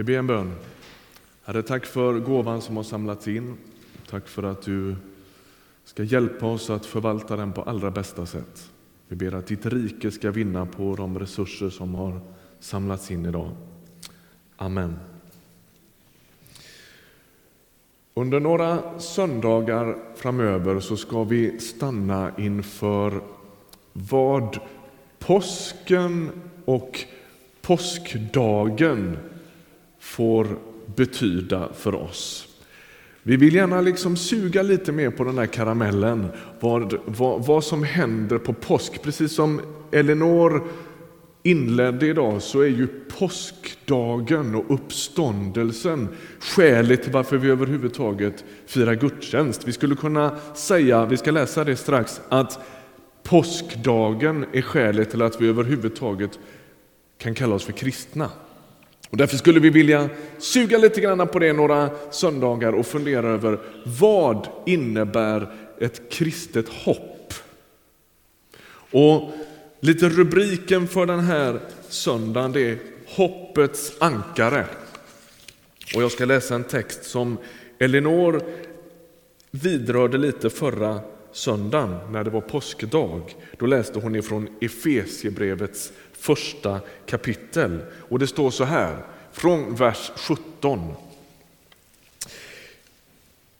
Vi ber en bön. Herre, tack för gåvan som har samlats in. Tack för att du ska hjälpa oss att förvalta den på allra bästa sätt. Vi ber att ditt rike ska vinna på de resurser som har samlats in idag. Amen. Under några söndagar framöver så ska vi stanna inför vad påsken och påskdagen får betyda för oss. Vi vill gärna liksom suga lite mer på den här karamellen, vad, vad, vad som händer på påsk. Precis som Elinor inledde idag så är ju påskdagen och uppståndelsen skälet till varför vi överhuvudtaget firar gudstjänst. Vi skulle kunna säga, vi ska läsa det strax, att påskdagen är skälet till att vi överhuvudtaget kan kalla oss för kristna. Och därför skulle vi vilja suga lite grann på det några söndagar och fundera över vad innebär ett kristet hopp? Och lite rubriken för den här söndagen det är Hoppets ankare. Och jag ska läsa en text som Elinor vidrörde lite förra söndagen när det var påskdag. Då läste hon ifrån Efesiebrevets första kapitel. Och det står så här, från vers 17.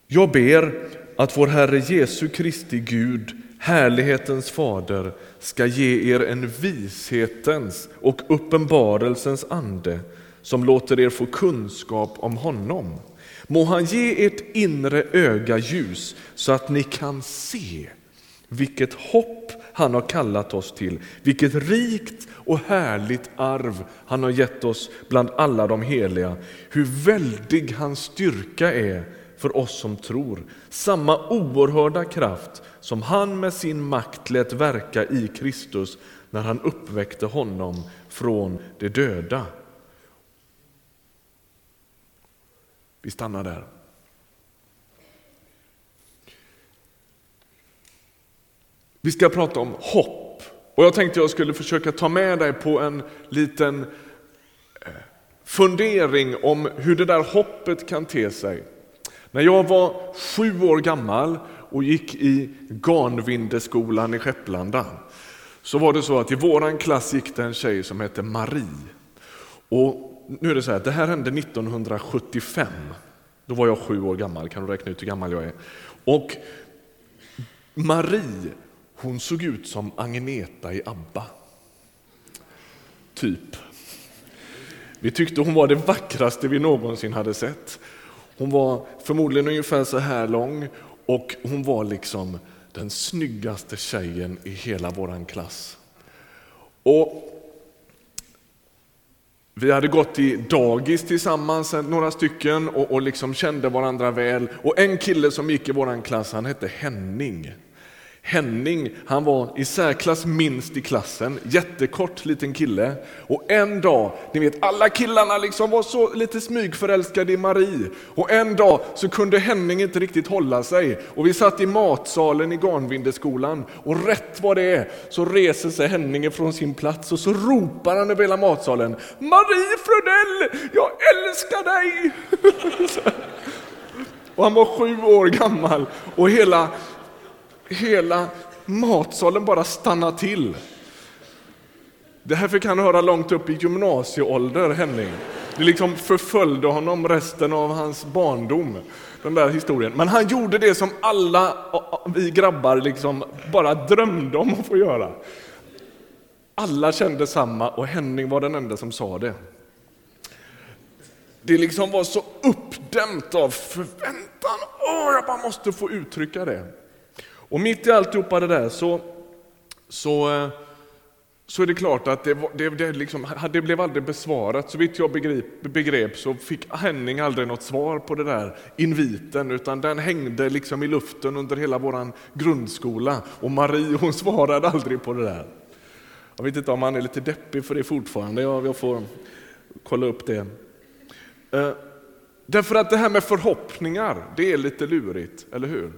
Jag ber att vår Herre Jesu Kristi Gud, härlighetens fader, ska ge er en vishetens och uppenbarelsens ande som låter er få kunskap om honom. Må han ge ert inre öga ljus så att ni kan se vilket hopp han har kallat oss till, vilket rikt och härligt arv han har gett oss bland alla de heliga, hur väldig hans styrka är för oss som tror. Samma oerhörda kraft som han med sin makt lät verka i Kristus när han uppväckte honom från de döda. Vi stannar där. Vi ska prata om hopp. Och jag tänkte jag skulle försöka ta med dig på en liten eh, fundering om hur det där hoppet kan te sig. När jag var sju år gammal och gick i Garnvindeskolan i Skepplanda så var det så att i våran klass gick det en tjej som hette Marie. Och nu är det så här, det här hände 1975. Då var jag sju år gammal, kan du räkna ut hur gammal jag är? Och Marie hon såg ut som Agneta i ABBA. Typ. Vi tyckte hon var det vackraste vi någonsin hade sett. Hon var förmodligen ungefär så här lång och hon var liksom den snyggaste tjejen i hela vår klass. Och vi hade gått i dagis tillsammans, några stycken, och, och liksom kände varandra väl. Och en kille som gick i vår klass, han hette Henning. Henning, han var i särklass minst i klassen, jättekort liten kille. Och en dag, ni vet alla killarna liksom var så lite smygförälskade i Marie. Och en dag så kunde Henning inte riktigt hålla sig. Och vi satt i matsalen i Garnvindeskolan och rätt vad det är så reser sig Henning från sin plats och så ropar han över hela matsalen. Marie Frödell, jag älskar dig! och han var sju år gammal och hela hela matsalen bara stanna till. Det här fick han höra långt upp i gymnasieålder, Henning. Det liksom förföljde honom resten av hans barndom, den där historien. Men han gjorde det som alla vi grabbar liksom bara drömde om att få göra. Alla kände samma och Henning var den enda som sa det. Det liksom var så uppdämt av förväntan. Åh, jag bara måste få uttrycka det. Och mitt i alltihopa det där så, så, eh, så är det klart att det, det, det, liksom, det blev aldrig besvarat. Så vitt jag begrep, begrep så fick Henning aldrig något svar på det där inviten, utan den hängde liksom i luften under hela vår grundskola. Och Marie hon svarade aldrig på det där. Jag vet inte om han är lite deppig för det fortfarande, jag, jag får kolla upp det. Eh, därför att det här med förhoppningar, det är lite lurigt, eller hur?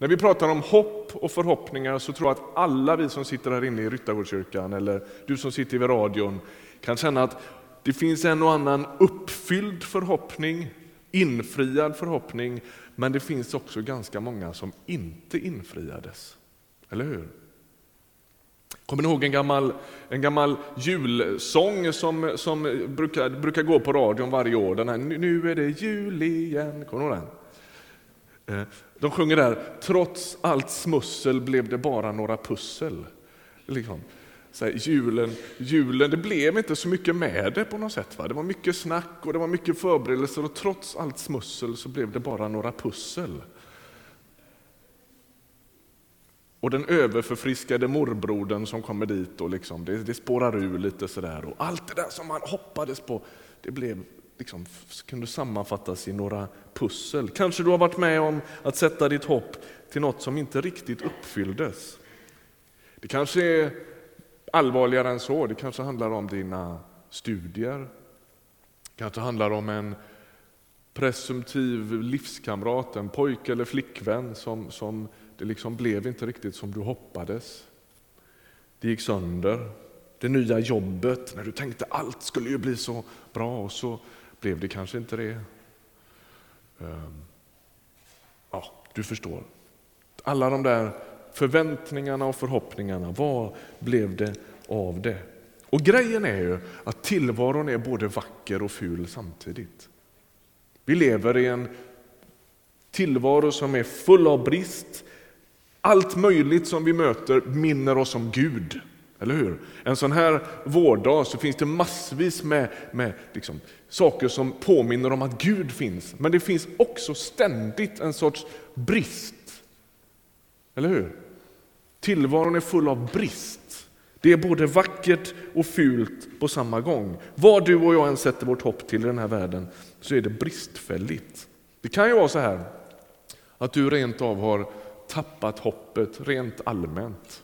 När vi pratar om hopp och förhoppningar så tror jag att alla vi som sitter här inne i Ryttargårdskyrkan eller du som sitter vid radion kan känna att det finns en och annan uppfylld förhoppning, infriad förhoppning, men det finns också ganska många som inte infriades. Eller hur? Kommer ni ihåg en gammal, en gammal julsång som, som brukar, brukar gå på radion varje år? Den här, nu är det jul igen. Kommer ni ihåg den? Eh, de sjunger där, trots allt smussel blev det bara några pussel. Liksom. Så här, julen, julen, det blev inte så mycket med det på något sätt. Va? Det var mycket snack och det var mycket förberedelser och trots allt smussel så blev det bara några pussel. Och den överförfriskade morbrodern som kommer dit och liksom, det, det spårar ur lite sådär. Och allt det där som man hoppades på, det blev liksom, kunde sammanfattas i några pussel. Kanske du har varit med om att sätta ditt hopp till något som inte riktigt uppfylldes. Det kanske är allvarligare än så. Det kanske handlar om dina studier. Det kanske handlar om en presumtiv livskamrat, en pojke eller flickvän som, som det liksom blev inte riktigt som du hoppades. Det gick sönder. Det nya jobbet, när du tänkte allt skulle ju bli så bra och så blev det kanske inte det. Ehm, ja, du förstår. Alla de där förväntningarna och förhoppningarna, vad blev det av det? Och grejen är ju att tillvaron är både vacker och ful samtidigt. Vi lever i en tillvaro som är full av brist, allt möjligt som vi möter minner oss om Gud. Eller hur? En sån här vårdag så finns det massvis med, med liksom, saker som påminner om att Gud finns. Men det finns också ständigt en sorts brist. Eller hur? Tillvaron är full av brist. Det är både vackert och fult på samma gång. Vad du och jag än sätter vårt hopp till i den här världen så är det bristfälligt. Det kan ju vara så här att du rent av har tappat hoppet rent allmänt.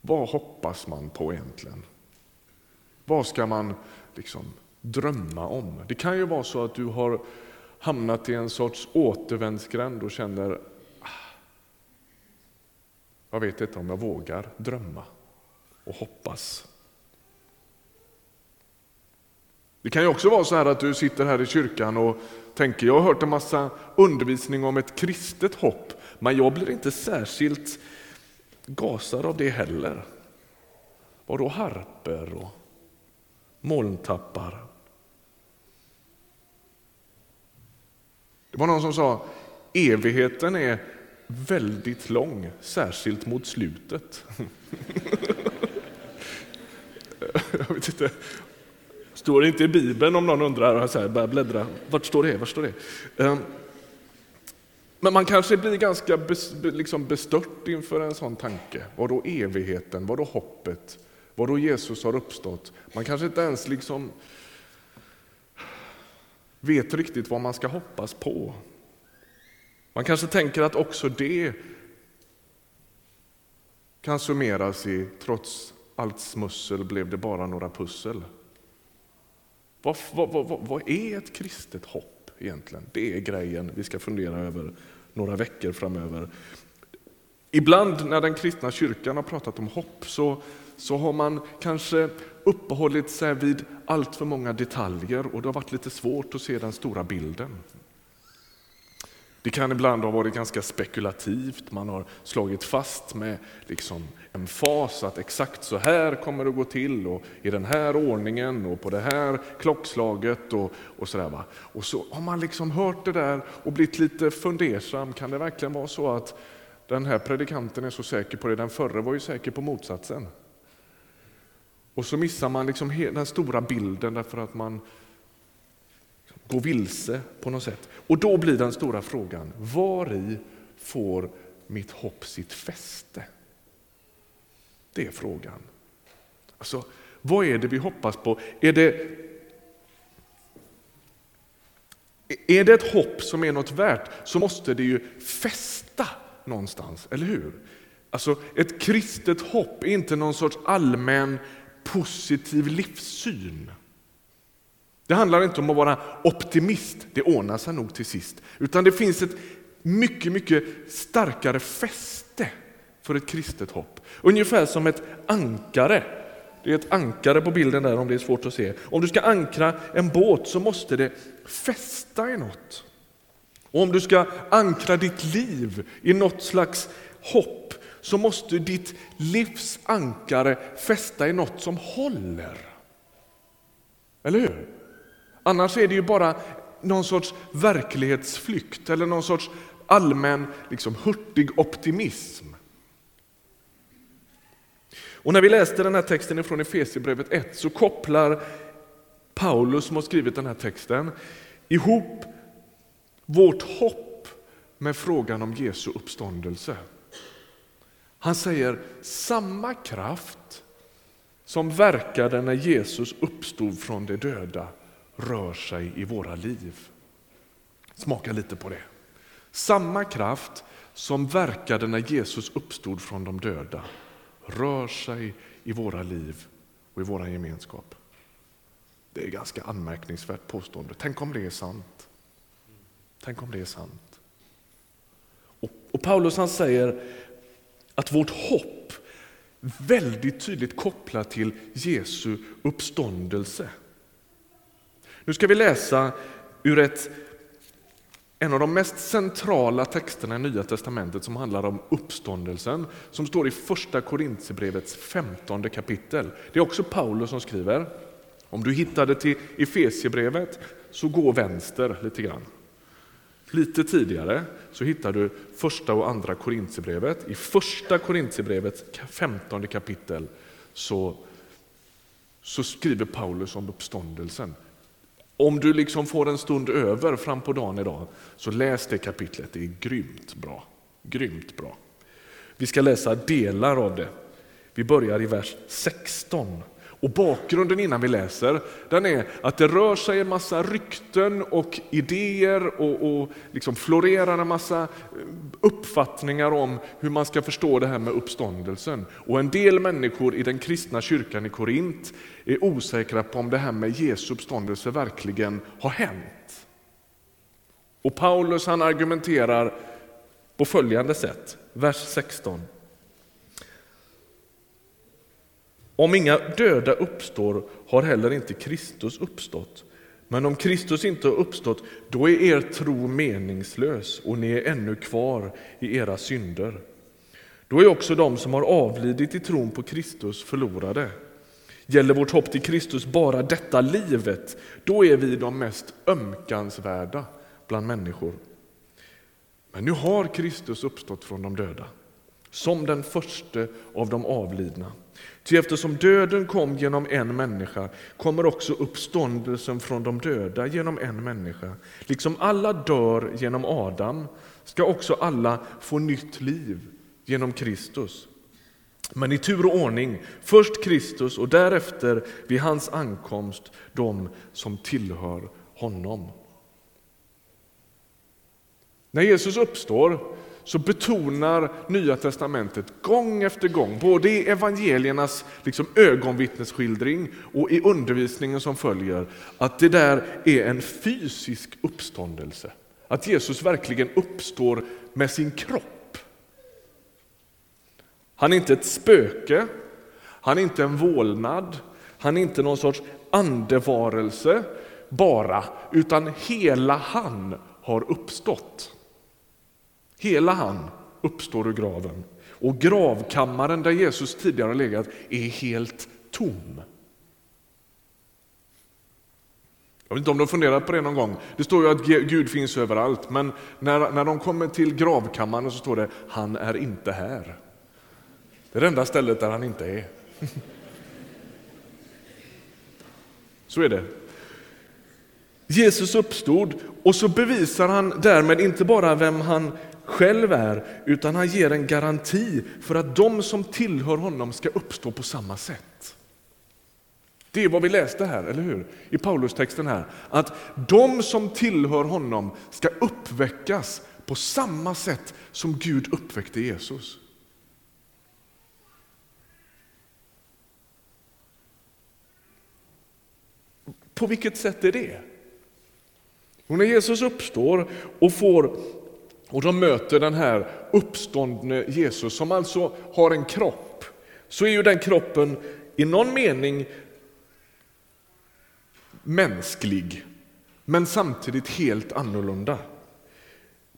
Vad hoppas man på egentligen? Vad ska man liksom drömma om? Det kan ju vara så att du har hamnat i en sorts återvändsgränd och känner ah, jag vet inte om jag vågar drömma och hoppas. Det kan ju också vara så här att du sitter här i kyrkan och tänker jag har hört en massa undervisning om ett kristet hopp men jag blir inte särskilt gasar av det heller. Och då harper och molntappar. Det var någon som sa evigheten är väldigt lång, särskilt mot slutet. Jag vet inte. Står det inte i Bibeln om någon undrar, så här, börjar bläddra. Vart står det? Vart står det? Ehm, men man kanske blir ganska liksom bestört inför en sån tanke. Vad då evigheten? Vad då hoppet? Vad då Jesus har uppstått? Man kanske inte ens liksom vet riktigt vad man ska hoppas på. Man kanske tänker att också det kan summeras i trots allt smussel blev det bara några pussel. Vad, vad, vad, vad är ett kristet hopp? Egentligen. Det är grejen vi ska fundera över några veckor framöver. Ibland när den kristna kyrkan har pratat om hopp så, så har man kanske uppehållit sig vid allt för många detaljer och det har varit lite svårt att se den stora bilden. Det kan ibland ha varit ganska spekulativt, man har slagit fast med liksom en fas att exakt så här kommer det att gå till och i den här ordningen och på det här klockslaget och, och sådär. Och så har man liksom hört det där och blivit lite fundersam. Kan det verkligen vara så att den här predikanten är så säker på det, den förre var ju säker på motsatsen. Och så missar man liksom den stora bilden därför att man gå vilse på något sätt. Och då blir den stora frågan, var i får mitt hopp sitt fäste? Det är frågan. Alltså, vad är det vi hoppas på? Är det, är det ett hopp som är något värt så måste det ju fästa någonstans, eller hur? Alltså, ett kristet hopp är inte någon sorts allmän positiv livssyn. Det handlar inte om att vara optimist, det ordnar sig nog till sist. Utan det finns ett mycket, mycket starkare fäste för ett kristet hopp. Ungefär som ett ankare Det är ett ankare på bilden där om det är svårt att se. Om du ska ankra en båt så måste det fästa i något. Och om du ska ankra ditt liv i något slags hopp så måste ditt livs ankare fästa i något som håller. Eller hur? Annars är det ju bara någon sorts verklighetsflykt eller någon sorts allmän liksom, hurtig optimism. Och när vi läste den här texten från Efesierbrevet 1 så kopplar Paulus som har skrivit den här texten ihop vårt hopp med frågan om Jesu uppståndelse. Han säger samma kraft som verkade när Jesus uppstod från de döda rör sig i våra liv. Smaka lite på det. Samma kraft som verkade när Jesus uppstod från de döda rör sig i våra liv och i vår gemenskap. Det är ett ganska anmärkningsvärt påstående. Tänk om det är sant. Tänk om det är sant. Och, och Paulus han säger att vårt hopp väldigt tydligt kopplat till Jesu uppståndelse. Nu ska vi läsa ur ett, en av de mest centrala texterna i Nya testamentet som handlar om uppståndelsen, som står i första Korintierbrevets femtonde kapitel. Det är också Paulus som skriver. Om du hittade till Efesiebrevet så gå vänster lite grann. Lite tidigare så hittar du första och andra Korintierbrevet. I första Korintierbrevets femtonde kapitel så, så skriver Paulus om uppståndelsen. Om du liksom får en stund över fram på dagen idag, så läs det kapitlet. Det är grymt bra. Grymt bra. Vi ska läsa delar av det. Vi börjar i vers 16. Och bakgrunden innan vi läser, den är att det rör sig en massa rykten och idéer och, och liksom florerar en massa eh, uppfattningar om hur man ska förstå det här med uppståndelsen. Och en del människor i den kristna kyrkan i Korint är osäkra på om det här med Jesu uppståndelse verkligen har hänt. Och Paulus han argumenterar på följande sätt, vers 16. Om inga döda uppstår har heller inte Kristus uppstått. Men om Kristus inte har uppstått, då är er tro meningslös och ni är ännu kvar i era synder. Då är också de som har avlidit i tron på Kristus förlorade. Gäller vårt hopp till Kristus bara detta livet, då är vi de mest ömkansvärda bland människor. Men nu har Kristus uppstått från de döda, som den första av de avlidna. Ty eftersom döden kom genom en människa kommer också uppståndelsen från de döda genom en människa. Liksom alla dör genom Adam ska också alla få nytt liv genom Kristus. Men i tur och ordning, först Kristus och därefter vid hans ankomst de som tillhör honom. När Jesus uppstår så betonar Nya testamentet gång efter gång, både i evangeliernas liksom ögonvittnesskildring och i undervisningen som följer, att det där är en fysisk uppståndelse. Att Jesus verkligen uppstår med sin kropp. Han är inte ett spöke, han är inte en vålnad, han är inte någon sorts andevarelse bara, utan hela han har uppstått. Hela han uppstår ur graven och gravkammaren där Jesus tidigare har legat är helt tom. Jag vet inte om de funderat på det någon gång. Det står ju att Gud finns överallt, men när, när de kommer till gravkammaren så står det han är inte här. Det är det enda stället där han inte är. Så är det. Jesus uppstod och så bevisar han därmed inte bara vem han själv är, utan han ger en garanti för att de som tillhör honom ska uppstå på samma sätt. Det är vad vi läste här, eller hur? I Paulustexten här. Att de som tillhör honom ska uppväckas på samma sätt som Gud uppväckte Jesus. På vilket sätt är det? Och när Jesus uppstår och får och de möter den här uppståndne Jesus som alltså har en kropp, så är ju den kroppen i någon mening mänsklig, men samtidigt helt annorlunda.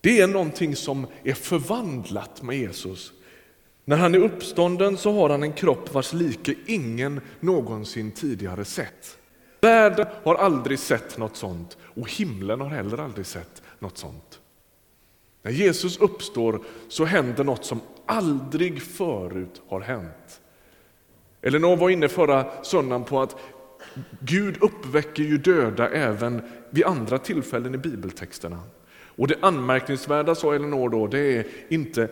Det är någonting som är förvandlat med Jesus. När han är uppstånden så har han en kropp vars like ingen någonsin tidigare sett. Världen har aldrig sett något sånt och himlen har heller aldrig sett något sånt. När Jesus uppstår så händer något som aldrig förut har hänt. Elinor var inne förra söndagen på att Gud uppväcker ju döda även vid andra tillfällen i bibeltexterna. Och det anmärkningsvärda, sa Elinor då, det är inte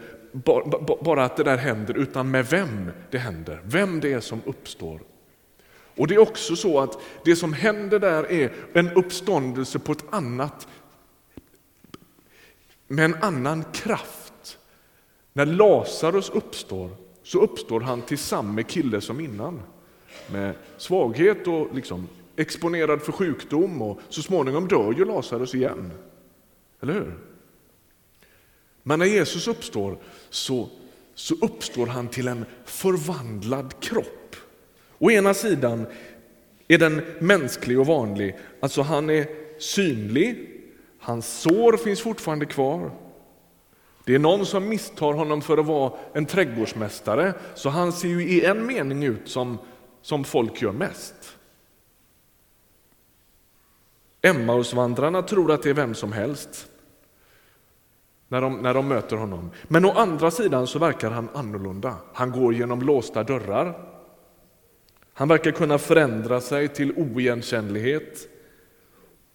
bara att det där händer, utan med vem det händer, vem det är som uppstår. Och det är också så att det som händer där är en uppståndelse på ett annat, med en annan kraft. När Lazarus uppstår så uppstår han till samma kille som innan. Med svaghet och liksom exponerad för sjukdom och så småningom dör ju Lazarus igen. Eller hur? Men när Jesus uppstår så, så uppstår han till en förvandlad kropp. Å ena sidan är den mänsklig och vanlig, alltså han är synlig, hans sår finns fortfarande kvar. Det är någon som misstar honom för att vara en trädgårdsmästare, så han ser ju i en mening ut som, som folk gör mest. Emmausvandrarna tror att det är vem som helst när de, när de möter honom. Men å andra sidan så verkar han annorlunda. Han går genom låsta dörrar. Han verkar kunna förändra sig till oigenkännlighet.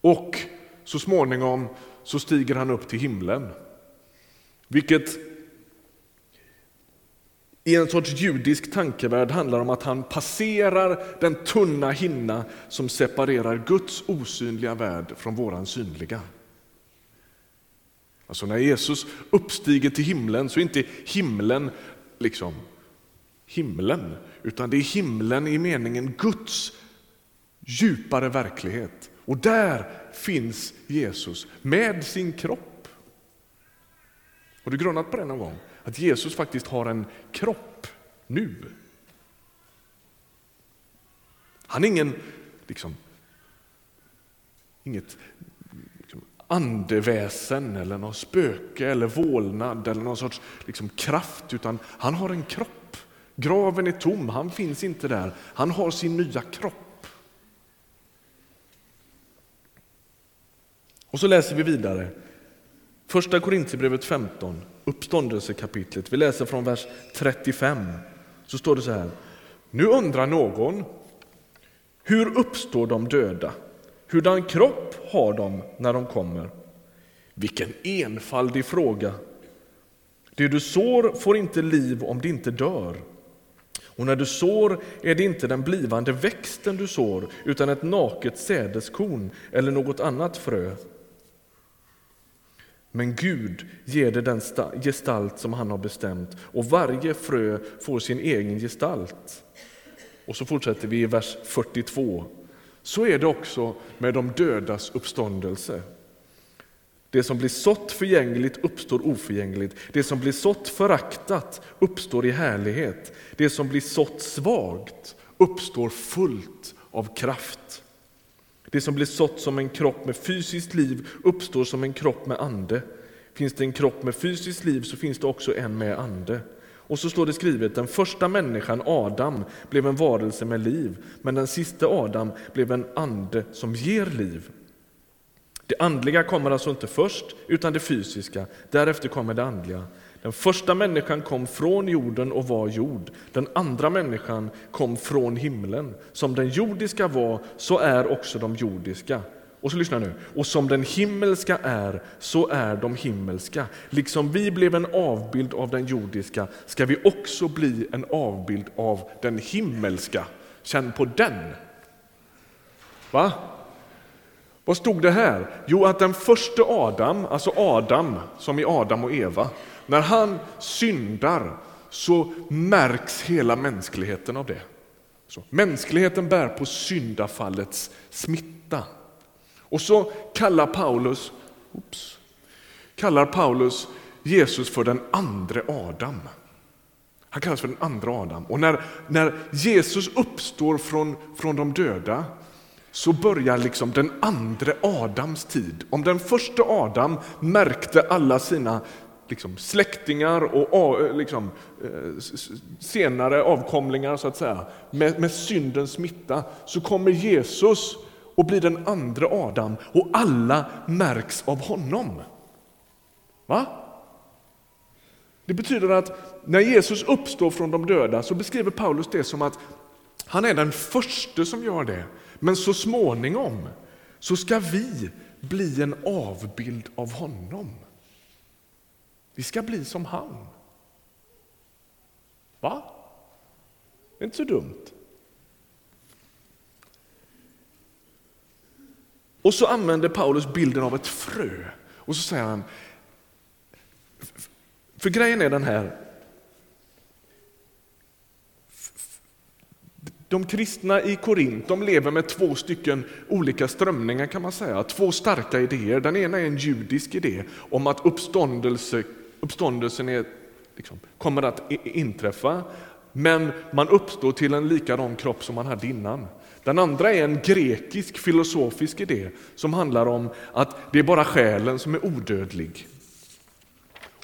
Och så småningom så stiger han upp till himlen. Vilket i en sorts judisk tankevärld handlar om att han passerar den tunna hinna som separerar Guds osynliga värld från våran synliga. Alltså när Jesus uppstiger till himlen så är inte himlen liksom himlen, utan det är himlen i meningen Guds djupare verklighet. Och där finns Jesus med sin kropp. Har du grunnat på det någon gång? Att Jesus faktiskt har en kropp nu. Han är ingen, liksom, inget liksom, andeväsen eller något spöke eller vålnad eller någon sorts liksom, kraft, utan han har en kropp. Graven är tom, han finns inte där. Han har sin nya kropp. Och så läser vi vidare. Första Korintierbrevet 15, uppståndelsekapitlet. Vi läser från vers 35. Så står det så här. Nu undrar någon, hur uppstår de döda? Hurdan kropp har de när de kommer? Vilken enfaldig fråga! Det du sår får inte liv om det inte dör. Och när du sår är det inte den blivande växten du sår, utan ett naket sädeskorn eller något annat frö. Men Gud ger det den gestalt som han har bestämt, och varje frö får sin egen gestalt. Och så fortsätter vi i vers 42. Så är det också med de dödas uppståndelse. Det som blir sått förgängligt uppstår oförgängligt. Det som blir sått föraktat uppstår i härlighet. Det som blir sått svagt uppstår fullt av kraft. Det som blir sått som en kropp med fysiskt liv uppstår som en kropp med ande. Finns det en kropp med fysiskt liv så finns det också en med ande. Och så står det skrivet, den första människan, Adam, blev en varelse med liv, men den sista Adam blev en ande som ger liv. Det andliga kommer alltså inte först, utan det fysiska. Därefter kommer det andliga. Den första människan kom från jorden och var jord. Den andra människan kom från himlen. Som den jordiska var, så är också de jordiska. Och så lyssna nu. Och som den himmelska är, så är de himmelska. Liksom vi blev en avbild av den jordiska ska vi också bli en avbild av den himmelska. Känn på den. Va? Vad stod det här? Jo, att den första Adam, alltså Adam som i Adam och Eva, när han syndar så märks hela mänskligheten av det. Så, mänskligheten bär på syndafallets smitta. Och så kallar Paulus, kallar Paulus Jesus för den andra Adam. Han kallas för den andra Adam. Och när, när Jesus uppstår från, från de döda så börjar liksom den andra Adams tid. Om den första Adam märkte alla sina liksom, släktingar och liksom, eh, senare avkomlingar så att säga, med, med syndens smitta, så kommer Jesus och blir den andra Adam och alla märks av honom. Va? Det betyder att när Jesus uppstår från de döda så beskriver Paulus det som att han är den första som gör det. Men så småningom så ska vi bli en avbild av honom. Vi ska bli som han. Va? Det är inte så dumt. Och så använder Paulus bilden av ett frö och så säger han, för grejen är den här, De kristna i Korint de lever med två stycken olika strömningar kan man säga, två starka idéer. Den ena är en judisk idé om att uppståndelse, uppståndelsen är, liksom, kommer att inträffa, men man uppstår till en likadan kropp som man hade innan. Den andra är en grekisk filosofisk idé som handlar om att det är bara själen som är odödlig.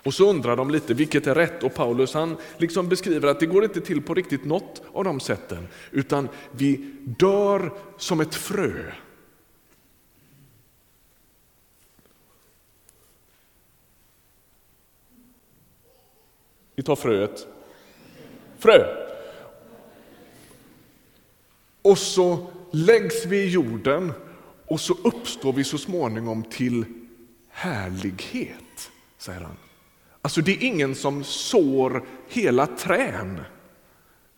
Och så undrar de lite vilket är rätt och Paulus han liksom beskriver att det går inte till på riktigt något av de sätten utan vi dör som ett frö. Vi tar fröet. Frö. Och så läggs vi i jorden och så uppstår vi så småningom till härlighet, säger han. Alltså det är ingen som sår hela trän.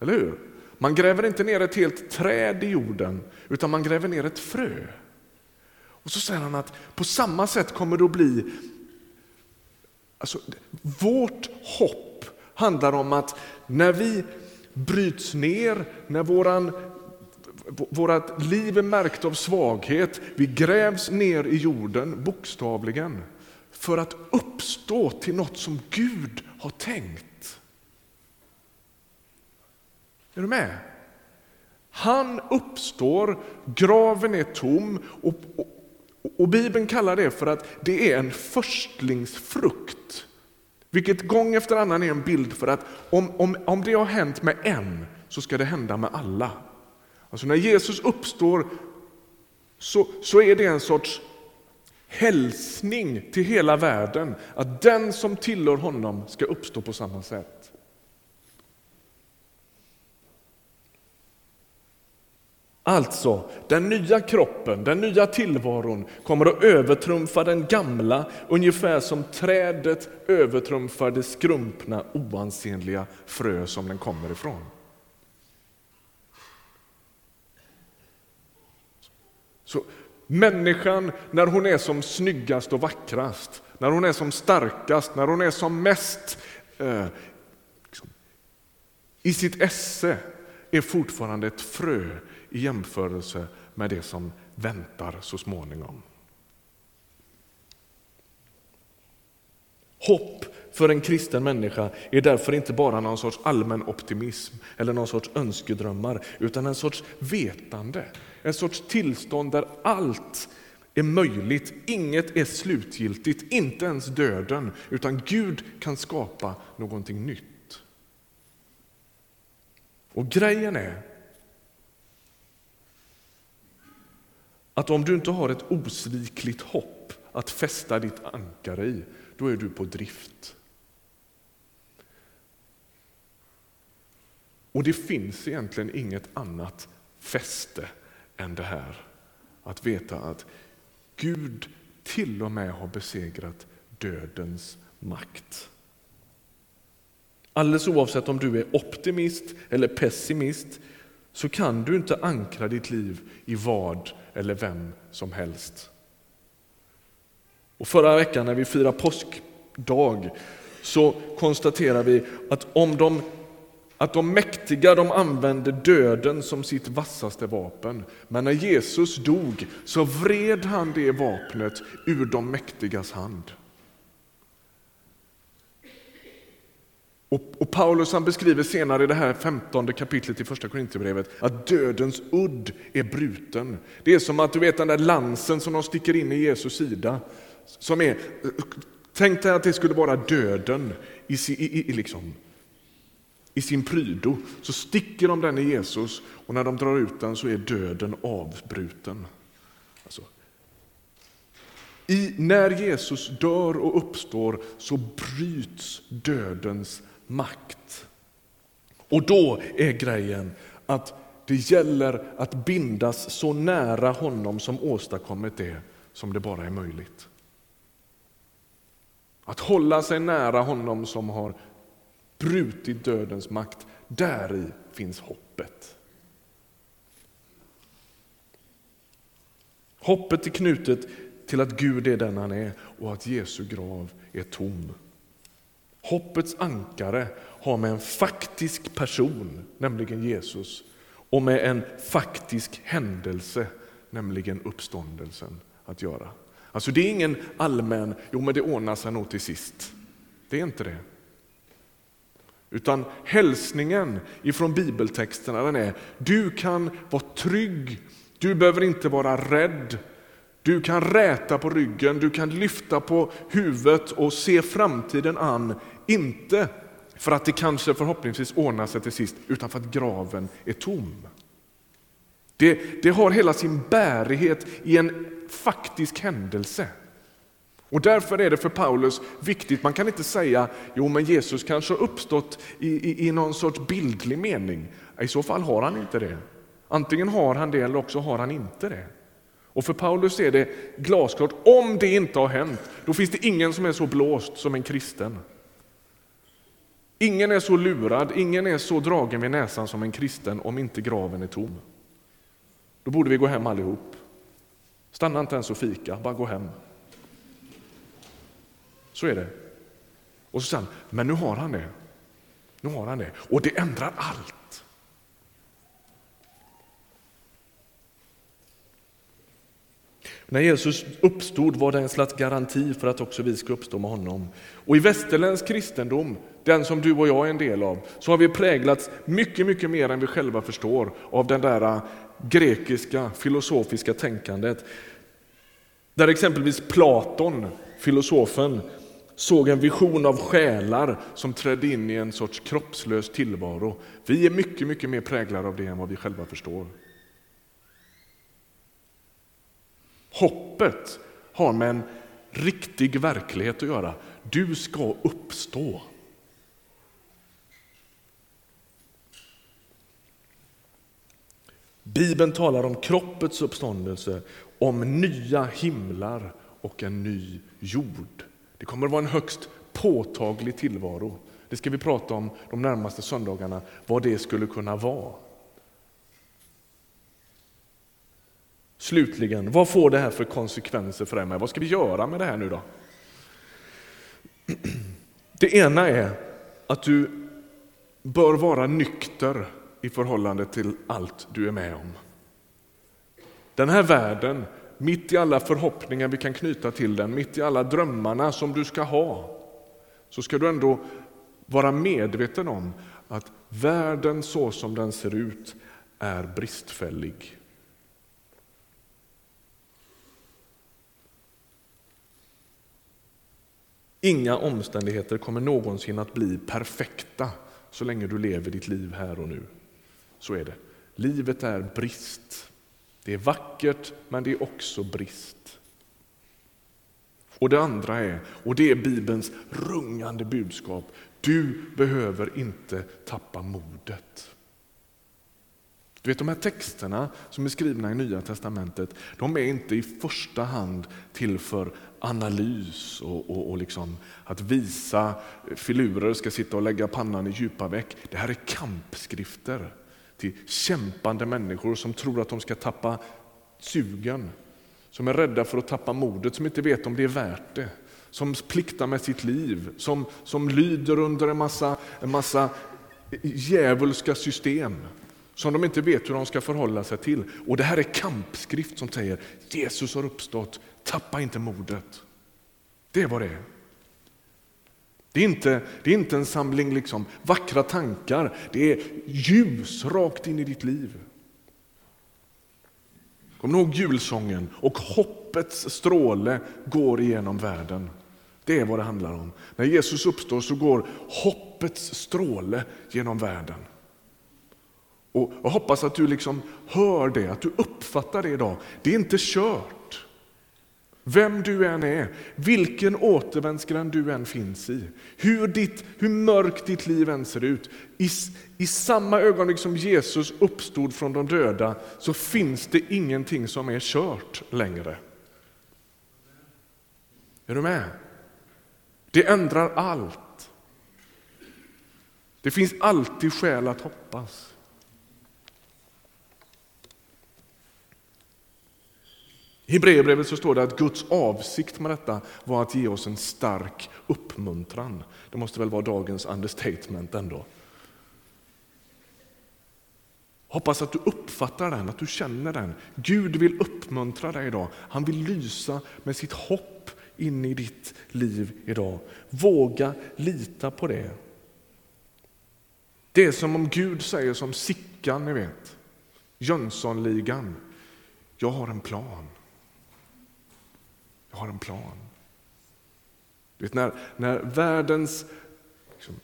Eller hur? Man gräver inte ner ett helt träd i jorden, utan man gräver ner ett frö. Och så säger han att på samma sätt kommer det att bli... Alltså, vårt hopp handlar om att när vi bryts ner, när våran, vårat liv är märkt av svaghet, vi grävs ner i jorden bokstavligen för att uppstå till något som Gud har tänkt. Är du med? Han uppstår, graven är tom och, och, och Bibeln kallar det för att det är en förstlingsfrukt. Vilket gång efter annan är en bild för att om, om, om det har hänt med en så ska det hända med alla. Alltså när Jesus uppstår så, så är det en sorts hälsning till hela världen att den som tillhör honom ska uppstå på samma sätt. Alltså, den nya kroppen, den nya tillvaron kommer att övertrumfa den gamla ungefär som trädet övertrumfar det skrumpna, oansenliga frö som den kommer ifrån. Så Människan när hon är som snyggast och vackrast, när hon är som starkast, när hon är som mest eh, liksom, i sitt esse är fortfarande ett frö i jämförelse med det som väntar så småningom. Hopp för en kristen människa är därför inte bara någon sorts allmän optimism eller någon sorts önskedrömmar utan en sorts vetande en sorts tillstånd där allt är möjligt, inget är slutgiltigt, inte ens döden, utan Gud kan skapa någonting nytt. Och grejen är att om du inte har ett osvikligt hopp att fästa ditt ankare i, då är du på drift. Och det finns egentligen inget annat fäste än det här. Att veta att Gud till och med har besegrat dödens makt. Alldeles oavsett om du är optimist eller pessimist så kan du inte ankra ditt liv i vad eller vem som helst. Och förra veckan när vi firade påskdag så konstaterar vi att om de att de mäktiga de använde döden som sitt vassaste vapen. Men när Jesus dog så vred han det vapnet ur de mäktigas hand. Och, och Paulus han beskriver senare i det här femtonde kapitlet i första Korinthierbrevet att dödens udd är bruten. Det är som att du vet den där lansen som de sticker in i Jesus sida. Som är, tänk dig att det skulle vara döden i, i, i, liksom, i sin prydo. Så sticker de den i Jesus och när de drar ut den så är döden avbruten. Alltså, i, när Jesus dör och uppstår så bryts dödens makt. Och då är grejen att det gäller att bindas så nära honom som åstadkommit det som det bara är möjligt. Att hålla sig nära honom som har brutit dödens makt, där i finns hoppet. Hoppet är knutet till att Gud är den han är och att Jesu grav är tom. Hoppets ankare har med en faktisk person, nämligen Jesus, och med en faktisk händelse, nämligen uppståndelsen, att göra. Alltså det är ingen allmän, jo men det ordnar sig nog till sist. Det är inte det. Utan hälsningen ifrån bibeltexterna den är, du kan vara trygg, du behöver inte vara rädd, du kan räta på ryggen, du kan lyfta på huvudet och se framtiden an. Inte för att det kanske förhoppningsvis ordnar sig till sist, utan för att graven är tom. Det, det har hela sin bärighet i en faktisk händelse. Och Därför är det för Paulus viktigt, man kan inte säga jo men Jesus kanske har uppstått i, i, i någon sorts bildlig mening. I så fall har han inte det. Antingen har han det eller också har han inte det. Och för Paulus är det glasklart, om det inte har hänt, då finns det ingen som är så blåst som en kristen. Ingen är så lurad, ingen är så dragen vid näsan som en kristen om inte graven är tom. Då borde vi gå hem allihop. Stanna inte ens och fika, bara gå hem. Så är det. Och så säger han, men nu har han det. Nu har han det. Och det ändrar allt. När Jesus uppstod var det en slags garanti för att också vi ska uppstå med honom. Och i västerländsk kristendom, den som du och jag är en del av, så har vi präglats mycket, mycket mer än vi själva förstår av den där äh, grekiska filosofiska tänkandet. Där exempelvis Platon, filosofen, såg en vision av själar som trädde in i en sorts kroppslös tillvaro. Vi är mycket, mycket mer präglade av det än vad vi själva förstår. Hoppet har med en riktig verklighet att göra. Du ska uppstå. Bibeln talar om kroppets uppståndelse, om nya himlar och en ny jord. Det kommer att vara en högst påtaglig tillvaro. Det ska vi prata om de närmaste söndagarna, vad det skulle kunna vara. Slutligen, vad får det här för konsekvenser för dig? Vad ska vi göra med det här nu då? Det ena är att du bör vara nykter i förhållande till allt du är med om. Den här världen, mitt i alla förhoppningar vi kan knyta till den, mitt i alla drömmarna som du ska ha, så ska du ändå vara medveten om att världen så som den ser ut är bristfällig. Inga omständigheter kommer någonsin att bli perfekta så länge du lever ditt liv här och nu. Så är det. Livet är brist. Det är vackert, men det är också brist. Och det andra är, och det är Bibelns rungande budskap, du behöver inte tappa modet. Du vet de här texterna som är skrivna i Nya Testamentet, de är inte i första hand till för analys och, och, och liksom att visa filurer ska sitta och lägga pannan i djupa veck. Det här är kampskrifter till kämpande människor som tror att de ska tappa sugen, som är rädda för att tappa modet, som inte vet om det är värt det, som pliktar med sitt liv, som, som lyder under en massa, en massa djävulska system som de inte vet hur de ska förhålla sig till. Och Det här är kampskrift som säger Jesus har uppstått, tappa inte modet. Det är vad det är. Det är inte, det är inte en samling liksom vackra tankar, det är ljus rakt in i ditt liv. Kom ihåg julsången och hoppets stråle går igenom världen. Det är vad det handlar om. När Jesus uppstår så går hoppets stråle genom världen. Och Jag hoppas att du liksom hör det, att du uppfattar det idag. Det är inte kört. Vem du än är, vilken återvändsgränd du än finns i, hur, ditt, hur mörkt ditt liv än ser ut. I, I samma ögonblick som Jesus uppstod från de döda så finns det ingenting som är kört längre. Är du med? Det ändrar allt. Det finns alltid skäl att hoppas. I Hebreerbrevet så står det att Guds avsikt med detta var att ge oss en stark uppmuntran. Det måste väl vara dagens understatement ändå. Hoppas att du uppfattar den, att du känner den. Gud vill uppmuntra dig idag. Han vill lysa med sitt hopp in i ditt liv idag. Våga lita på det. Det är som om Gud säger som Sickan, ni vet, Jönssonligan. Jag har en plan. Jag har en plan. Du vet, när, när världens liksom,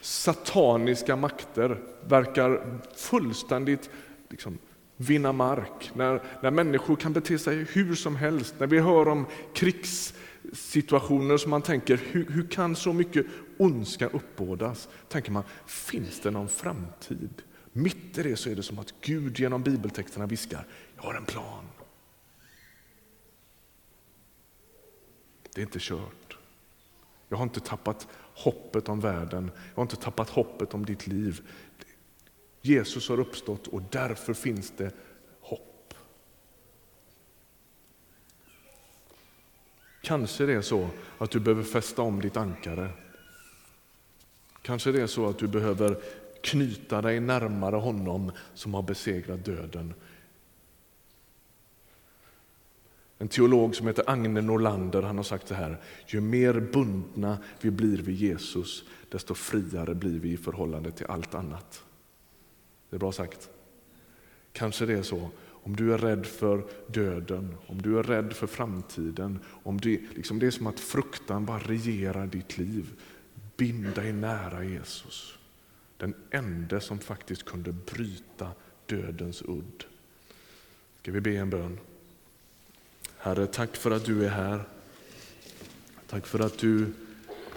sataniska makter verkar fullständigt liksom, vinna mark, när, när människor kan bete sig hur som helst, när vi hör om krigssituationer som man tänker, hur, hur kan så mycket ondska uppbådas? Tänker man, finns det någon framtid? Mitt i det så är det som att Gud genom bibeltexterna viskar, jag har en plan. Det är inte kört. Jag har inte tappat hoppet om världen, jag har inte tappat hoppet om ditt liv. Jesus har uppstått och därför finns det hopp. Kanske det är så att du behöver fästa om ditt ankare. Kanske det är så att du behöver knyta dig närmare honom som har besegrat döden En teolog som heter Agne Norlander han har sagt så här, ju mer bundna vi blir vid Jesus, desto friare blir vi i förhållande till allt annat. Det är bra sagt. Kanske det är så, om du är rädd för döden, om du är rädd för framtiden, om det, liksom det är som att fruktan bara regerar ditt liv. Bind dig nära Jesus. Den enda som faktiskt kunde bryta dödens udd. Ska vi be en bön? Herre, tack för att du är här. Tack för att du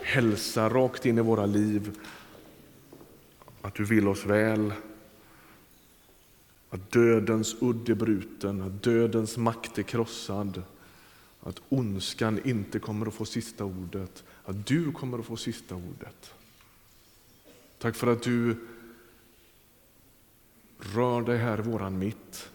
hälsar rakt in i våra liv. Att du vill oss väl. Att dödens udd är bruten, att dödens makt är krossad. Att ondskan inte kommer att få sista ordet, att du kommer att få sista ordet. Tack för att du rör dig här i våran mitt.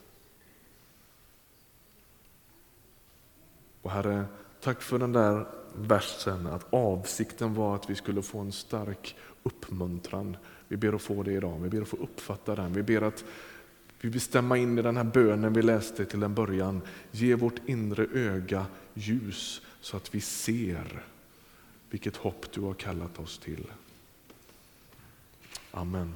Och Herre, tack för den där versen, att avsikten var att vi skulle få en stark uppmuntran. Vi ber att få det idag, vi ber att få uppfatta den. Vi ber att vi vill stämma in i den här bönen vi läste till en början. Ge vårt inre öga ljus så att vi ser vilket hopp du har kallat oss till. Amen.